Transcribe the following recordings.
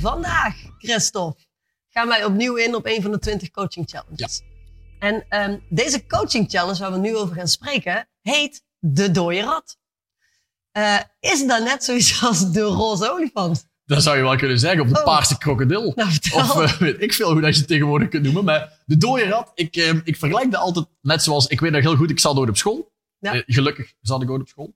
Vandaag, Christophe, gaan wij opnieuw in op een van de 20 coaching challenges. En ehm, deze coaching challenge waar we nu over gaan spreken, heet de dode rat. Eh, is dat net zoiets als de roze olifant? Dat zou je wel kunnen zeggen. Of de Oh. paarse krokodil. Nou. Of eh, weet ik veel hoe dat je het tegenwoordig kunt noemen. Maar de dode rat, ik, eh, ik vergelijk dat altijd net zoals... Ik weet nog heel goed, ik zat ooit op school. Ja. Eh, gelukkig zat ik ooit op school.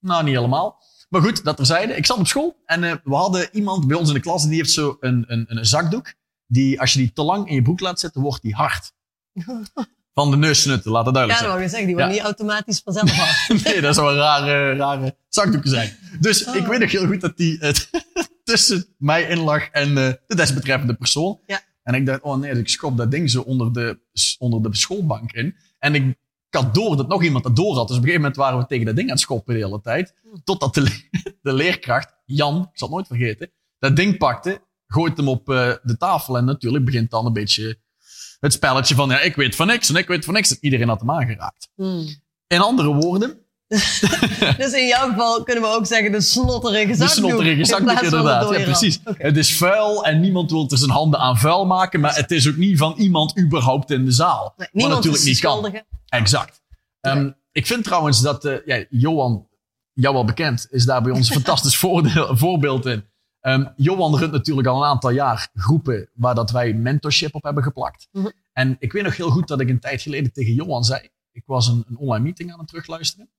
Nou, niet helemaal. Maar goed, dat terzijde. Ik zat op school en eh, we hadden iemand bij ons in de klas... die heeft zo een, een, een zakdoek. Die, als je die te lang in je broek laat zitten, wordt die hard. Van de neussnutten, laat het Ja, duidelijk dat zijn. wou ik zeggen, die wordt Ja. niet automatisch vanzelf af. Nee, dat zou een rare, rare zakdoeken zijn. Dus Oh. ik weet nog heel goed dat die eh, tussen mij in lag en eh, de desbetreffende persoon. Ja. En ik dacht, oh nee, dus ik schop dat ding zo onder de, onder de schoolbank in. En ik, ik had door dat nog iemand dat door had. Dus op een gegeven moment waren we tegen dat ding aan het schoppen de hele tijd. Totdat de, le- de leerkracht, Jan, ik zal het nooit vergeten, dat ding pakte, gooit hem op eh, de tafel. En natuurlijk begint dan een beetje het spelletje van, ja, ik weet van niks en ik weet van niks. En iedereen had hem aangeraakt. Hmm. In andere woorden, Dus in jouw geval kunnen we ook zeggen de snotterige De zakdoek. snotterige in zakdoek, de inderdaad. Ja, precies. Het is vuil en niemand wil er zijn handen aan vuil maken, maar het is ook niet van iemand überhaupt in de zaal. Nee, niemand natuurlijk is de niet kan. Exact. Ehm, ik vind trouwens dat, eh, ja, Johan, jou wel bekend, is daar bij ons een fantastisch voordeel- voorbeeld in. Ehm, Johan runt natuurlijk al een aantal jaar groepen waar dat wij mentorship op hebben geplakt. Mhm. En ik weet nog heel goed dat ik een tijd geleden tegen Johan zei, ik was een, een online meeting aan het terugluisteren.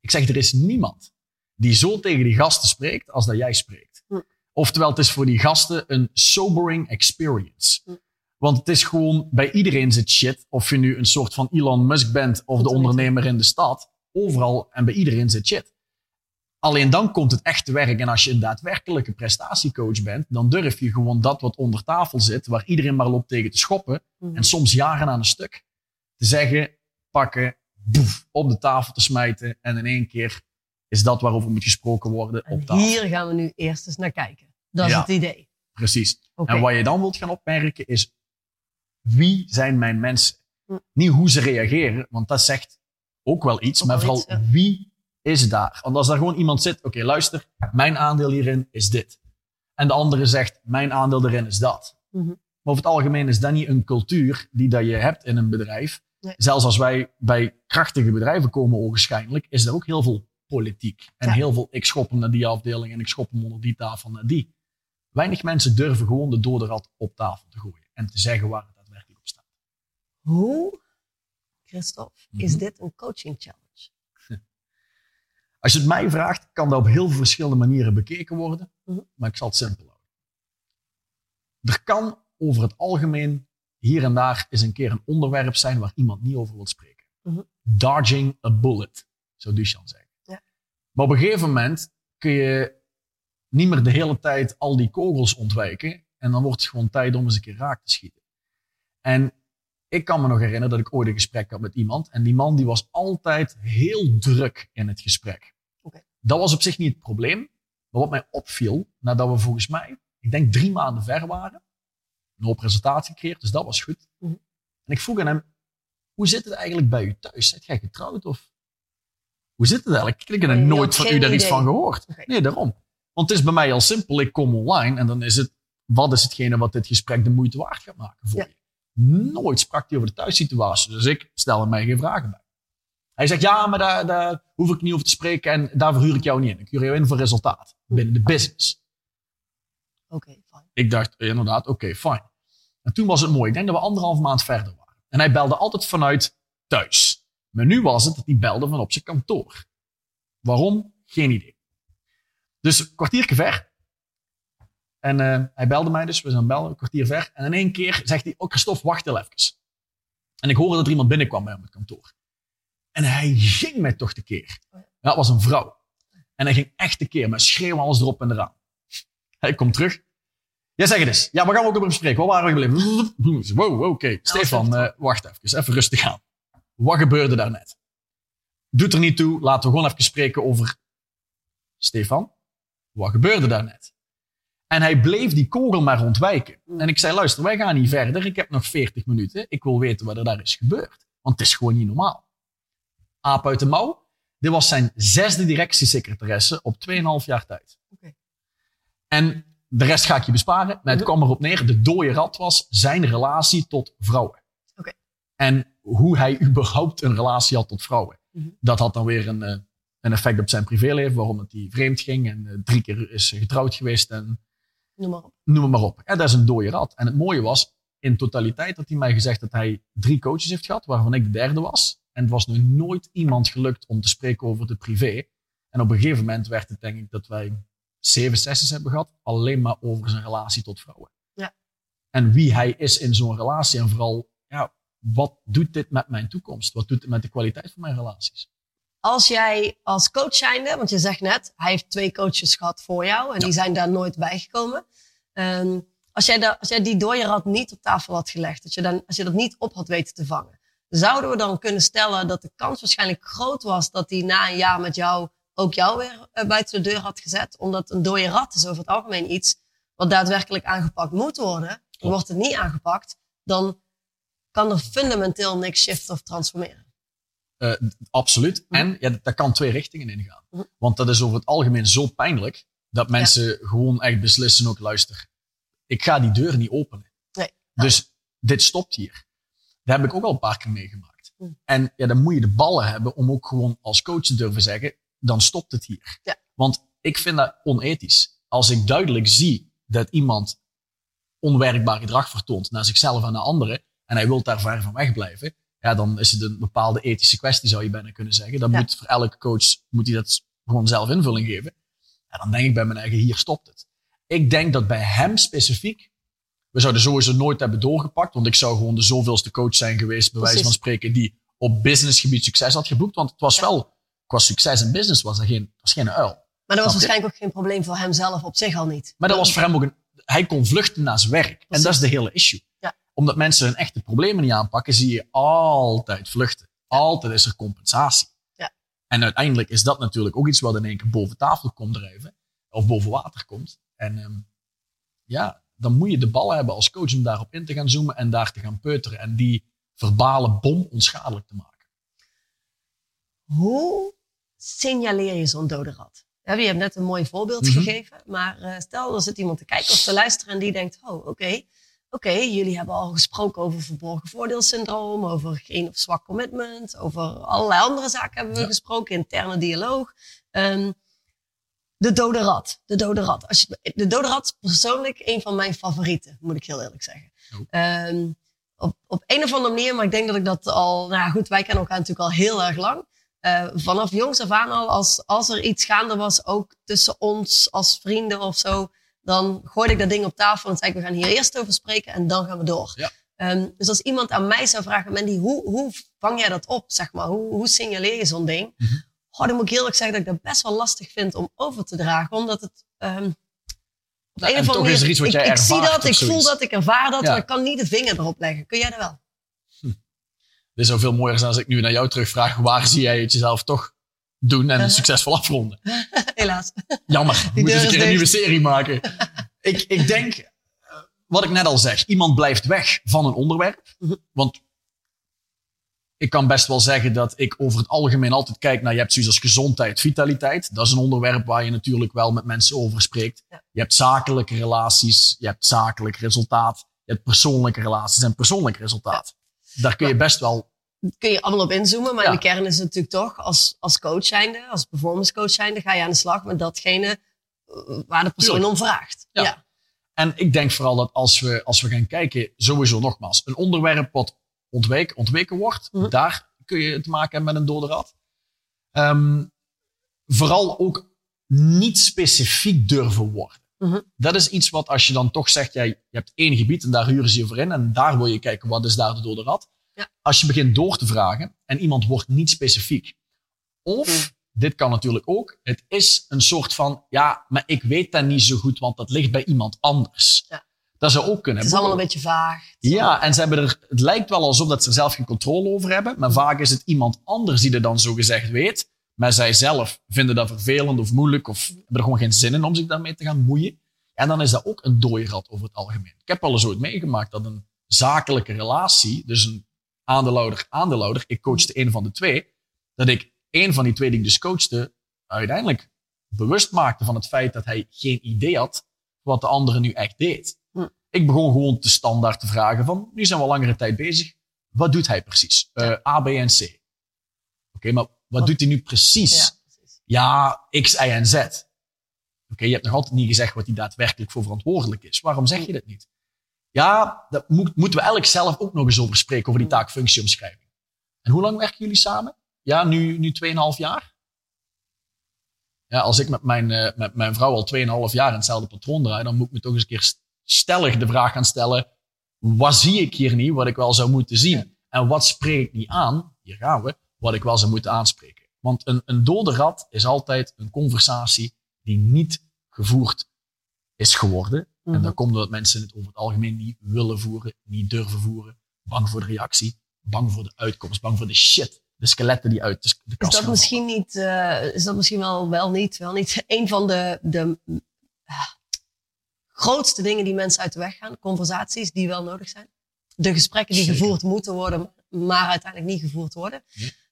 Ik zeg, er is niemand die zo tegen die gasten spreekt als dat jij spreekt. Mhm. Oftewel, het is voor die gasten een sobering experience. Mhm. Want het is gewoon, bij iedereen zit shit. Of je nu een soort van Elon Musk bent of de ondernemer in de stad. Overal en bij iedereen zit shit. Alleen dan komt het echt te werk. En als je een daadwerkelijke prestatiecoach bent, dan durf je gewoon dat wat onder tafel zit, waar iedereen maar loopt tegen te schoppen, Mhm. en soms jaren aan een stuk, te zeggen, pakken, boef, op de tafel te smijten. En in één keer is dat waarover moet gesproken worden En op tafel. hier gaan we nu eerst eens naar kijken. Dat is Ja. het idee. Precies. En wat je dan wilt gaan opmerken is, wie zijn mijn mensen? Niet hoe ze reageren, want dat zegt ook wel iets, Ook maar vooral iets, ja. wie is daar? Want als daar gewoon iemand zit, oké, luister, mijn aandeel hierin is dit. En de andere zegt, mijn aandeel erin is dat. Mhm. Maar over het algemeen is dat niet een cultuur die dat je hebt in een bedrijf. Nee. Zelfs als wij bij krachtige bedrijven komen, ogenschijnlijk, is er ook heel veel politiek. En Ja. heel veel, ik schop hem naar die afdeling en ik schop hem onder die tafel naar die. Weinig mensen durven gewoon de dode rat op tafel te gooien en te zeggen waar het. Hoe, Christophe, is Mhm. dit een coaching challenge? Als je het mij vraagt, kan dat op heel veel verschillende manieren bekeken worden, Mhm. maar ik zal het simpel houden. Er kan over het algemeen hier en daar eens een keer een onderwerp zijn waar iemand niet over wil spreken. Mhm. Dodging a bullet, zou Duchan zeggen. Ja. Maar op een gegeven moment kun je niet meer de hele tijd al die kogels ontwijken en dan wordt het gewoon tijd om eens een keer raak te schieten. En ik kan me nog herinneren dat ik ooit een gesprek had met iemand. En die man die was altijd heel druk in het gesprek. Dat was op zich niet het probleem. Maar wat mij opviel, nadat we volgens mij, ik denk drie maanden ver waren, een hoop presentatie gecreëerd, dus dat was goed. Mhm. En ik vroeg aan hem, hoe zit het eigenlijk bij u thuis? Zet jij getrouwd of hoe zit het eigenlijk? Ik heb Nee, nooit van u daar iets van gehoord. Nee, daarom. Want het is bij mij al simpel. Ik kom online en dan is het, wat is hetgene wat dit gesprek de moeite waard gaat maken voor Ja. je? Nooit sprak hij over de thuissituatie. Dus ik stelde mij geen vragen bij. Hij zegt, ja, maar daar, daar hoef ik niet over te spreken en daarvoor huur ik jou niet in. Ik huur jou in voor resultaat binnen de business. Oké, fijn. Ik dacht, inderdaad, oké, fijn. En toen was het mooi. Ik denk dat we anderhalf maand verder waren. En hij belde altijd vanuit thuis. Maar nu was het dat hij belde van op zijn kantoor. Waarom? Geen idee. Dus een kwartiertje ver. En eh, hij belde mij dus, we zijn bellen, een kwartier ver. En in één keer zegt hij, oh Christophe, wacht heel even. En ik hoorde dat er iemand binnenkwam bij hem op het kantoor. En hij ging mij toch tekeer. Oh. Ja, het was een vrouw. En hij ging echt tekeer, met schreeuwen alles erop en eraan. Hij komt terug. Ja, zeg het eens. Ja, we gaan ook over bespreken. Waar waren we gebleven? Wow, oké. Stefan, even eh, wacht even. Even rustig aan. Wat gebeurde daar net? Doet er niet toe. Laten we gewoon even spreken over... Stefan, wat gebeurde daar net? En hij bleef die kogel maar ontwijken. En ik zei, luister, wij gaan niet verder. Ik heb nog 40 minuten. Ik wil weten wat er daar is gebeurd. Want het is gewoon niet normaal. Aap uit de mouw. Dit was zijn zesde directiesecretaresse op 2,5 jaar tijd. Oké. En de rest ga ik je besparen. Maar het Mhm. kwam erop neer, de dode rat was zijn relatie tot vrouwen. Oké. En hoe hij überhaupt een relatie had tot vrouwen. Mhm. Dat had dan weer een, eh, een effect op zijn privéleven, waarom het hij vreemd ging. En eh, drie keer is getrouwd geweest en Noem maar op. noem het maar op. En dat is een dode rat. En het mooie was, in totaliteit had hij mij gezegd dat hij drie coaches heeft gehad, waarvan ik de derde was. En het was nu nooit iemand gelukt om te spreken over de privé. En op een gegeven moment werd het denk ik dat wij zeven sessies hebben gehad, alleen maar over zijn relatie tot vrouwen. Ja. En wie hij is in zo'n relatie en vooral, ja, wat doet dit met mijn toekomst? Wat doet het met de kwaliteit van mijn relaties? Als jij als coach zijnde, want je zegt net, hij heeft twee coaches gehad voor jou en Ja. die zijn daar nooit bijgekomen. Ehm, als, jij da- als jij die dode rat niet op tafel had gelegd, als je, dan, als je dat niet op had weten te vangen, zouden we dan kunnen stellen dat de kans waarschijnlijk groot was dat hij na een jaar met jou ook jou weer eh, buiten de deur had gezet? Omdat een dode rat is over het algemeen iets wat daadwerkelijk aangepakt moet worden. Wordt het niet aangepakt, dan kan er fundamenteel niks shiften of transformeren. Eh, absoluut. Mhm. En ja, dat- kan twee richtingen ingaan. Mhm. Want dat is over het algemeen zo pijnlijk dat mensen gewoon echt beslissen ook, luister, ik ga die deur niet openen. Nee. Dus dit stopt hier. Dat heb ik ook al een paar keer meegemaakt. Mhm. En ja, dan moet je de ballen hebben om ook gewoon als coach te durven zeggen, dan stopt het hier. Ja. Want ik vind dat onethisch. Als ik duidelijk zie dat iemand onwerkbaar gedrag vertoont naar zichzelf en naar anderen, en hij wil daar ver van wegblijven, ja, dan is het een bepaalde ethische kwestie, zou je bijna kunnen zeggen. Dan Ja. moet voor elke coach moet hij dat gewoon zelf invulling geven. En dan denk ik bij mijn eigen, hier stopt het. Ik denk dat bij hem specifiek, we zouden sowieso nooit hebben doorgepakt, want ik zou gewoon de zoveelste coach zijn geweest, bij wijze van spreken, die op businessgebied succes had geboekt. Want het was Ja. wel, qua succes in business was er geen, was geen uil. Maar dat was waarschijnlijk ook geen probleem voor hemzelf op zich al niet. Maar dat was voor hem ook een, hij kon vluchten naar zijn werk. En dat is de hele issue. Omdat mensen hun echte problemen niet aanpakken, zie je altijd vluchten. Altijd is er compensatie. Ja. En uiteindelijk is dat natuurlijk ook iets wat in één keer boven tafel komt drijven. Of boven water komt. En ehm, ja, dan moet je de bal hebben als coach om daarop in te gaan zoomen en daar te gaan peuteren. En die verbale bom onschadelijk te maken. Hoe signaleer je zo'n dode rat? Ja, Je hebt net een mooi voorbeeld Mhm. gegeven, maar eh, stel er zit iemand te kijken of te luisteren en die denkt, oh oké, oké, jullie hebben al gesproken over verborgen voordeelsyndroom, over geen of zwak commitment, over allerlei andere zaken hebben we Ja. gesproken, interne dialoog. Ehm, de dode rat, de dode rat. Als je, de dode rat is persoonlijk een van mijn favorieten, moet ik heel eerlijk zeggen. Oh. Ehm, op, op een of andere manier, maar ik denk dat ik dat al, nou ja, goed, wij kennen elkaar natuurlijk al heel erg lang. Eh, vanaf jongs af aan al, als, als er iets gaande was, ook tussen ons als vrienden of zo, dan gooide ik dat ding op tafel en zei ik, we gaan hier eerst over spreken en dan gaan we door. Ja. Ehm, dus als iemand aan mij zou vragen, Mandy, hoe, hoe vang jij dat op, zeg maar? Hoe, hoe signaleer je zo'n ding? Mhm. Oh, dan moet ik heel eerlijk zeggen dat ik dat best wel lastig vind om over te dragen, omdat het... op Nou, een en toch is er manier- iets wat ik, jij ik zie ervaart dat, ik voel dat, ik ervaar dat, Ja. maar ik kan niet de vinger erop leggen. Kun jij dat wel? Dit zou veel mooier zijn als ik nu naar jou terugvraag. Waar zie jij het jezelf toch doen en succesvol afronden? Helaas. Jammer, moeten eens een keer een nieuwe serie maken. ik, ik denk, eh, wat ik net al zeg, iemand blijft weg van een onderwerp. Mhm. Want ik kan best wel zeggen dat ik over het algemeen altijd kijk naar, je hebt zoiets als gezondheid, vitaliteit. Dat is een onderwerp waar je natuurlijk wel met mensen over spreekt. Ja. Je hebt zakelijke relaties, je hebt zakelijk resultaat, je hebt persoonlijke relaties en persoonlijk resultaat. Daar kun je best wel kun je allemaal op inzoomen. Maar Ja. in de kern is het natuurlijk toch, als, als coach zijnde, als performance coach zijnde, ga je aan de slag met datgene eh, waar de persoon om vraagt. Ja. Ja. En ik denk vooral dat als we, als we gaan kijken, sowieso nogmaals, een onderwerp wat ontweken, ontweken wordt, Mhm. daar kun je te maken hebben met een dode rat. Ehm, vooral ook niet specifiek durven worden. Mhm. Dat is iets wat als je dan toch zegt, jij, je hebt één gebied en daar huren ze je voor in en daar wil je kijken, wat is daar de dode rat? Ja. Als je begint door te vragen en iemand wordt niet specifiek. Of, Mhm. dit kan natuurlijk ook, het is een soort van, ja, maar ik weet dat niet zo goed, want dat ligt bij iemand anders. Ja. Dat zou ook kunnen. Het is allemaal een beetje vaag. Ja, en ze hebben er, het lijkt wel alsof dat ze er zelf geen controle over hebben, maar vaak is het iemand anders die er dan zo gezegd weet, maar zij zelf vinden dat vervelend of moeilijk of hebben er gewoon geen zin in om zich daarmee te gaan moeien. En dan is dat ook een dode rat over het algemeen. Ik heb wel eens ooit meegemaakt dat een zakelijke relatie, dus een aandeelhouder, aandeelhouder, ik coachte een van de twee, dat ik een van die twee die ik dus coachte, uiteindelijk bewust maakte van het feit dat hij geen idee had wat de andere nu echt deed. Hm. Ik begon gewoon te standaard te vragen van, nu zijn we al langere tijd bezig. Wat doet hij precies? Eh, A, B en C. Oké, maar wat, doet hij nu precies? Ja, precies. Ja, X, Y en Z. Oké, je hebt nog altijd niet gezegd wat hij daadwerkelijk voor verantwoordelijk is. Waarom zeg je dat niet? Ja, daar moet, moeten we eigenlijk zelf ook nog eens over spreken, over die taakfunctieomschrijving. En hoe lang werken jullie samen? Ja, nu, nu 2,5 jaar. Ja, als ik met mijn, eh, met mijn vrouw al 2,5 jaar in hetzelfde patroon draai, dan moet ik me toch eens een keer stellig de vraag gaan stellen: wat zie ik hier niet wat ik wel zou moeten zien? En wat spreek ik niet aan? Hier gaan we, wat ik wel zou moeten aanspreken. Want een, een dode rat is altijd een conversatie die niet gevoerd is geworden. En Mhm. dat komt doordat mensen het over het algemeen niet willen voeren, niet durven voeren, bang voor de reactie, bang voor de uitkomst, bang voor de shit, de skeletten die uit de, de Is kast dat gaan misschien niet, eh, is dat misschien wel, wel niet, wel niet een van de, de ah, grootste dingen die mensen uit de weg gaan? Conversaties die wel nodig zijn? De gesprekken die Zeker. gevoerd moeten worden, maar uiteindelijk niet gevoerd worden.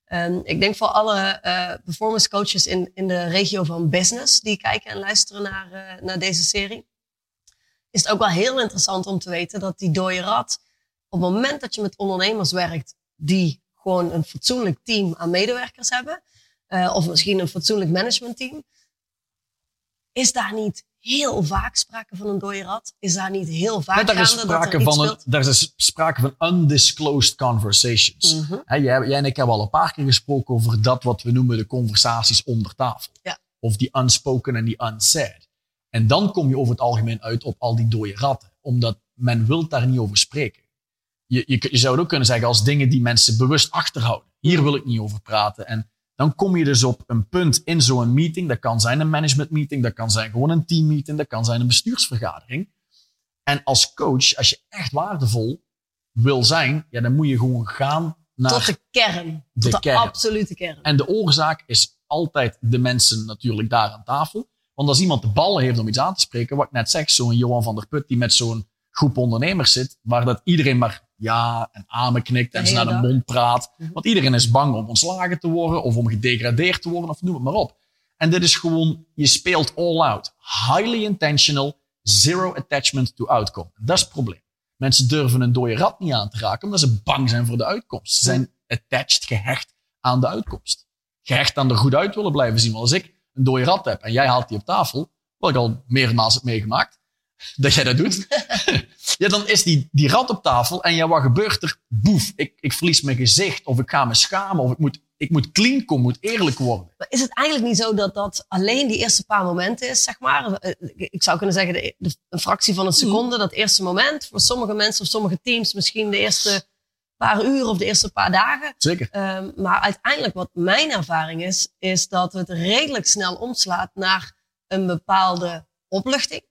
Ehm, ik denk voor alle eh, performance coaches in, in de regio van business die kijken en luisteren naar, eh, naar deze serie, is het ook wel heel interessant om te weten dat die dode rat, op het moment dat je met ondernemers werkt die gewoon een fatsoenlijk team aan medewerkers hebben, eh, of misschien een fatsoenlijk managementteam, is daar niet heel vaak sprake van een dode rat? Is daar niet heel vaak daar is gaande dat er sprake van, een, daar is sprake van undisclosed conversations. Mhm. Jij, jij en ik hebben al een paar keer gesproken over dat wat we noemen de conversaties onder tafel. Ja. Of die unspoken en die unsaid. En dan kom je over het algemeen uit op al die dode ratten. Omdat men wil daar niet over spreken. Je, je, je zou het ook kunnen zeggen als dingen die mensen bewust achterhouden. Hier wil ik niet over praten. En dan kom je dus op een punt in zo'n meeting. Dat kan zijn een management meeting. Dat kan zijn gewoon een team meeting. Dat kan zijn een bestuursvergadering. En als coach, als je echt waardevol wil zijn, ja, dan moet je gewoon gaan naar Tot de kern. de Tot de kern. absolute kern. en de oorzaak is altijd de mensen natuurlijk daar aan tafel. Want als iemand de ballen heeft om iets aan te spreken, wat ik net zeg, zo'n Johan van der Put die met zo'n groep ondernemers zit, waar dat iedereen maar ja en amen knikt De en ze naar de mond praat. Mhm. Want iedereen is bang om ontslagen te worden of om gedegradeerd te worden of noem het maar op. En dit is gewoon, je speelt all out. Highly intentional, zero attachment to outcome. Dat is het probleem. Mensen durven een dode rat niet aan te raken omdat ze bang zijn voor de uitkomst. Ze zijn attached, gehecht aan de uitkomst. Gehecht aan er goed uit willen blijven zien. Want als ik een dode rat heb en jij haalt die op tafel, wat ik al meermaals heb meegemaakt, dat jij dat doet, ja, dan is die, die rat op tafel en ja, wat gebeurt er? Boef, ik, ik verlies mijn gezicht of ik ga me schamen of ik moet, ik moet clean komen, moet eerlijk worden. Maar is het eigenlijk niet zo dat dat alleen die eerste paar momenten is, zeg maar? Eh, Ik zou kunnen zeggen, de, de- een fractie van een seconde, dat eerste moment. Voor sommige mensen of sommige teams misschien de eerste paar uur of de eerste paar dagen. Zeker. Ehm, maar uiteindelijk, wat mijn ervaring is, is dat het redelijk snel omslaat naar een bepaalde opluchting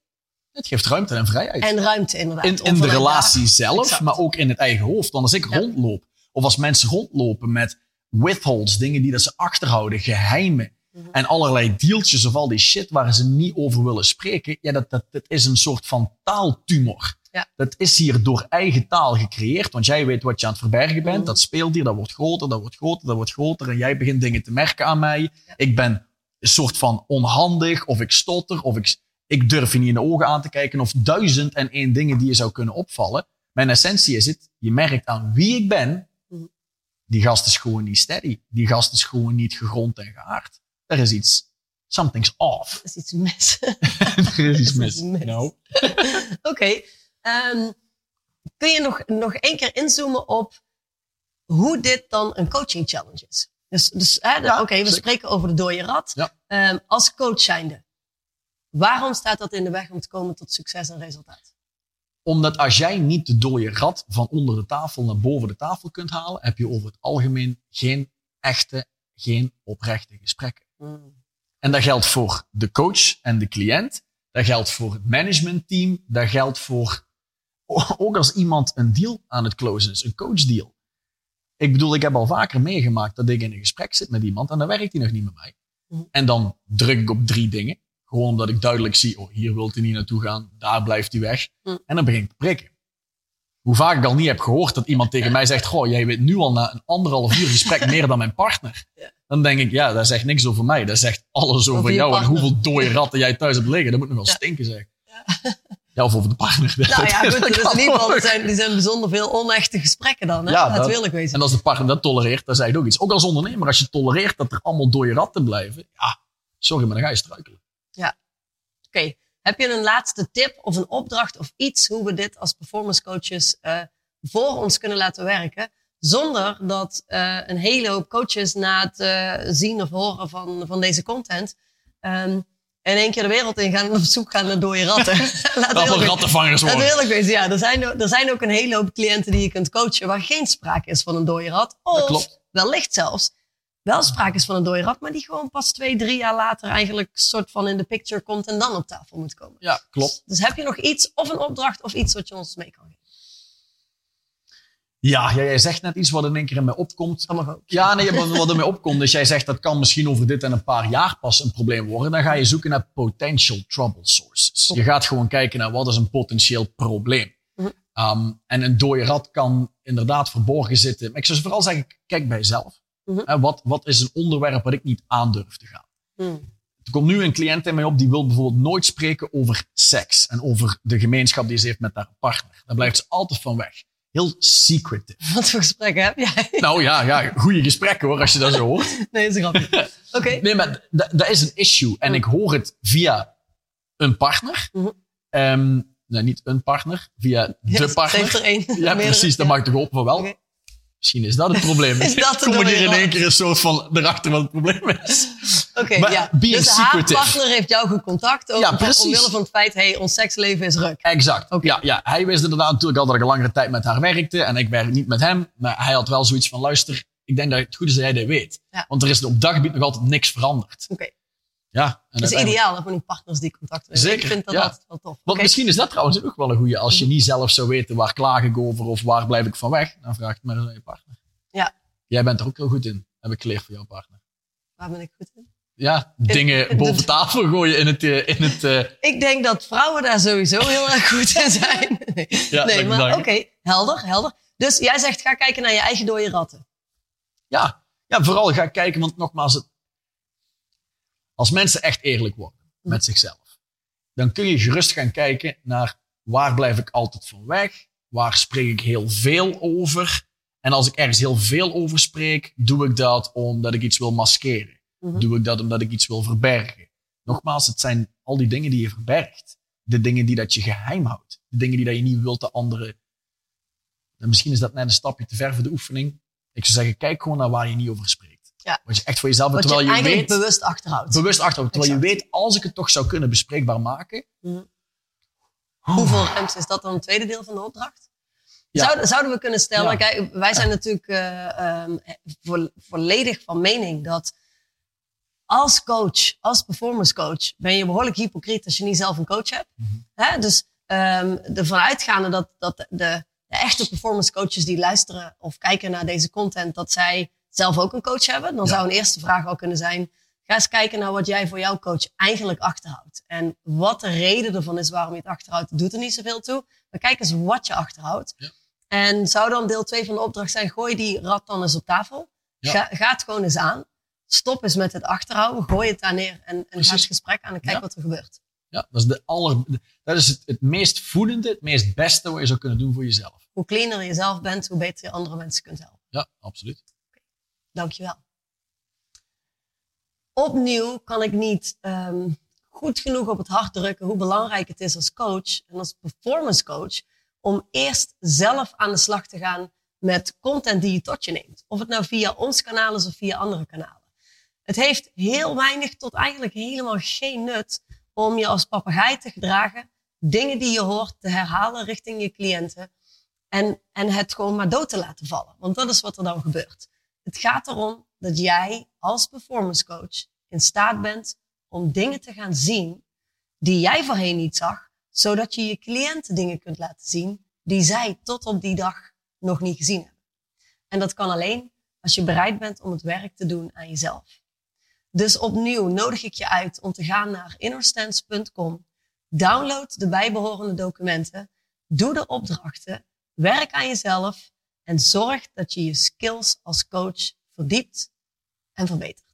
Het geeft ruimte en vrijheid. en ruimte inderdaad. in, in de relatie zelf, Exact. maar ook in het eigen hoofd. Want als ik Ja. rondloop, of als mensen rondlopen met withholds, dingen die dat ze achterhouden, geheimen, Mhm. en allerlei deeltjes of al die shit waar ze niet over willen spreken, ja, dat, dat, dat is een soort van taaltumor. Ja. Dat is hier door eigen taal gecreëerd, want jij weet wat je aan het verbergen bent. Mhm. Dat speelt hier, dat wordt groter, dat wordt groter, dat wordt groter. En jij begint dingen te merken aan mij. Ja. Ik ben een soort van onhandig, of ik stotter, of ik, ik durf je niet in de ogen aan te kijken, of duizend en één dingen die je zou kunnen opvallen. Mijn essentie is het, je merkt aan wie ik ben, Mhm. die gast is gewoon niet steady. Die gast is gewoon niet gegrond en geaard. Er is iets, something's off. Er is iets mis. er is iets mis. is mis. Nou, Oké. ehm, kun je nog, nog één keer inzoomen op hoe dit dan een coaching challenge is? Dus, dus Ja, oké, we zeker. spreken over de dode rat. Ja. Ehm, als coach zijnde, waarom staat dat in de weg om te komen tot succes en resultaat? omdat als jij niet de dode rat van onder de tafel naar boven de tafel kunt halen, heb je over het algemeen geen echte, geen oprechte gesprekken. En dat geldt voor de coach en de cliënt. Dat geldt voor het managementteam. Dat geldt voor ook als iemand een deal aan het closen is, een coachdeal. Ik bedoel, ik heb al vaker meegemaakt dat ik in een gesprek zit met iemand en dan werkt hij nog niet met mij. Mhm. En dan druk ik op drie dingen. Gewoon omdat ik duidelijk zie, oh, hier wilt hij niet naartoe gaan, daar blijft hij weg. Mhm. En dan begin ik te prikken. Hoe vaak ik al niet heb gehoord dat iemand tegen mij zegt, goh, jij weet nu al na een anderhalf uur gesprek meer dan mijn partner. Ja. Dan denk ik, ja, dat zegt niks over mij. Dat zegt alles over, jou en hoeveel dode ratten jij thuis hebt liggen. Dat moet nog wel Ja. stinken zeggen. Ja, of over de partner. Nou ja, goed. Dus in ieder geval, er zijn, er zijn bijzonder veel onechte gesprekken dan. Hè? Ja, wezen. En als de partner dat tolereert, dan zeg je ook iets. Ook als ondernemer, als je tolereert dat er allemaal dode ratten blijven. Ja, sorry, maar dan ga je struikelen. Oké, heb je een laatste tip of een opdracht of iets hoe we dit als performance coaches eh, voor ons kunnen laten werken? Zonder dat eh, een hele hoop coaches na het eh, zien of horen van, van deze content ehm, in één keer de wereld ingaan en op zoek gaan naar dode ratten. Laten we Allemaal eerlijk wezen. rattenvangers worden. we eerlijk wezen, ja. Er zijn, ook- er zijn ook een hele hoop cliënten die je kunt coachen waar geen sprake is van een dode rat. Of klopt. wellicht zelfs wel sprake is van een dode rat, maar die gewoon pas twee, drie jaar later eigenlijk soort van in de picture komt en dan op tafel moet komen. Ja, klopt. Dus heb je nog iets of een opdracht of iets wat je ons mee kan geven? Ja, ja, jij zegt net iets wat in één keer in mij opkomt. Ja, nee, wat, er mij opkomt, is jij zegt dat kan misschien over dit en een paar jaar pas een probleem worden. Dan ga je zoeken naar potential trouble sources. Je gaat gewoon kijken naar wat is een potentieel probleem. Um, en een dode rat kan inderdaad verborgen zitten. Maar ik zou vooral zeggen, kijk bij jezelf. Mhm. Wat, wat is een onderwerp wat ik niet aandurf te gaan? Hmm. Er komt nu een cliënt in mij op die wil bijvoorbeeld nooit spreken over seks en over de gemeenschap die ze heeft met haar partner. Daar blijft ze altijd van weg. Heel secretive. Wat voor gesprekken heb jij? Nou ja, ja goede gesprekken hoor, als je dat zo hoort. Nee, is een grapje. Oké. Nee, maar dat is een issue. En ik hoor het via een partner. Nee, niet een partner, via de Ja, Heeft partner. er één. Ja, precies. Dan mag ik toch op van wel. Misschien is dat het probleem. Is dat Kom hier in één keer een soort van erachter wat het probleem is. Oké, Maar ja. Dus haar partner heeft jou gecontact over, Ja, precies. omwille van het feit, hey, ons seksleven is ruk. Exact. Ja, ja, hij wist inderdaad natuurlijk al dat ik een langere tijd met haar werkte. En ik werk niet met hem. Maar hij had wel zoiets van, luister, ik denk dat het goed is dat jij dit weet. Ja. Want er is op dat gebied nog altijd niks veranderd. Oké. Ja, en Dat is ideaal, van die partners die contact hebben. Zeker, Ik vind dat ja. altijd wel tof. Want misschien is dat trouwens ook wel een goeie. Als je niet zelf zou weten waar klaag ik over of waar blijf ik van weg, dan vraag het maar aan je partner. Ja. Jij bent er ook heel goed in, heb ik geleerd van jouw partner. Waar ben ik goed in? Ja, dingen in boven de- tafel gooien in het... eh, In het eh, Ik denk dat vrouwen daar sowieso heel erg goed in zijn. Nee, Ja, nee maar oké, helder, helder. Dus jij zegt, ga kijken naar je eigen dode ratten. ja. ja, vooral ga kijken, want nogmaals, het, als mensen echt eerlijk worden met zichzelf, dan kun je gerust gaan kijken naar waar blijf ik altijd van weg, waar spreek ik heel veel over. En als ik ergens heel veel over spreek, doe ik dat omdat ik iets wil maskeren. Mhm. Doe ik dat omdat ik iets wil verbergen. Nogmaals, het zijn al die dingen die je verbergt. De dingen die dat je geheim houdt. De dingen die dat je niet wilt dat anderen... En misschien is dat net een stapje te ver voor de oefening. Ik zou zeggen, kijk gewoon naar waar je niet over spreekt. Ja. Wat je echt voor jezelf... Wat je terwijl je, eigenlijk weet, bewust achterhoudt. bewust achterhoudt. Terwijl je weet, als ik het toch zou kunnen bespreekbaar maken... Mhm. Hoeveel ruimte is dat dan een tweede deel van de opdracht? Ja. Zouden, zouden we kunnen stellen, Ja. kijk, wij zijn natuurlijk eh, ehm, vo- volledig van mening dat als coach, als performance coach, ben je behoorlijk hypocriet als je niet zelf een coach hebt. Mhm. Hè? Dus ehm ervan uitgaande dat, dat de, de echte performance coaches die luisteren of kijken naar deze content, dat zij zelf ook een coach hebben, dan Ja. zou een eerste vraag wel kunnen zijn, ga eens kijken naar wat jij voor jouw coach eigenlijk achterhoudt. En wat de reden ervan is waarom je het achterhoudt, doet er niet zoveel toe. Maar kijk eens wat je achterhoudt. Ja. En zou dan deel 2 van de opdracht zijn, gooi die rat dan eens op tafel. Ja. Ga, ga het gewoon eens aan. Stop eens met het achterhouden. Gooi het daar neer en, en ga het gesprek aan en kijk wat er gebeurt. Ja, dat is, de aller, dat is het, het meest voedende, het meest beste wat je zou kunnen doen voor jezelf. Hoe cleaner je zelf bent, hoe beter je andere mensen kunt helpen. Ja, absoluut. Dankjewel. Opnieuw kan ik niet ehm, goed genoeg op het hart drukken hoe belangrijk het is als coach en als performance coach om eerst zelf aan de slag te gaan met content die je tot je neemt. Of het nou via ons kanaal is of via andere kanalen. Het heeft heel weinig tot eigenlijk helemaal geen nut om je als papegaai te gedragen, dingen die je hoort te herhalen richting je cliënten en, en het gewoon maar dood te laten vallen. Want dat is wat er dan gebeurt. Het gaat erom dat jij als performance coach in staat bent om dingen te gaan zien die jij voorheen niet zag, zodat je je cliënten dingen kunt laten zien die zij tot op die dag nog niet gezien hebben. En dat kan alleen als je bereid bent om het werk te doen aan jezelf. Dus opnieuw nodig ik je uit om te gaan naar innerstance.com, download de bijbehorende documenten, doe de opdrachten, werk aan jezelf en zorg dat je je skills als coach verdiept en verbetert.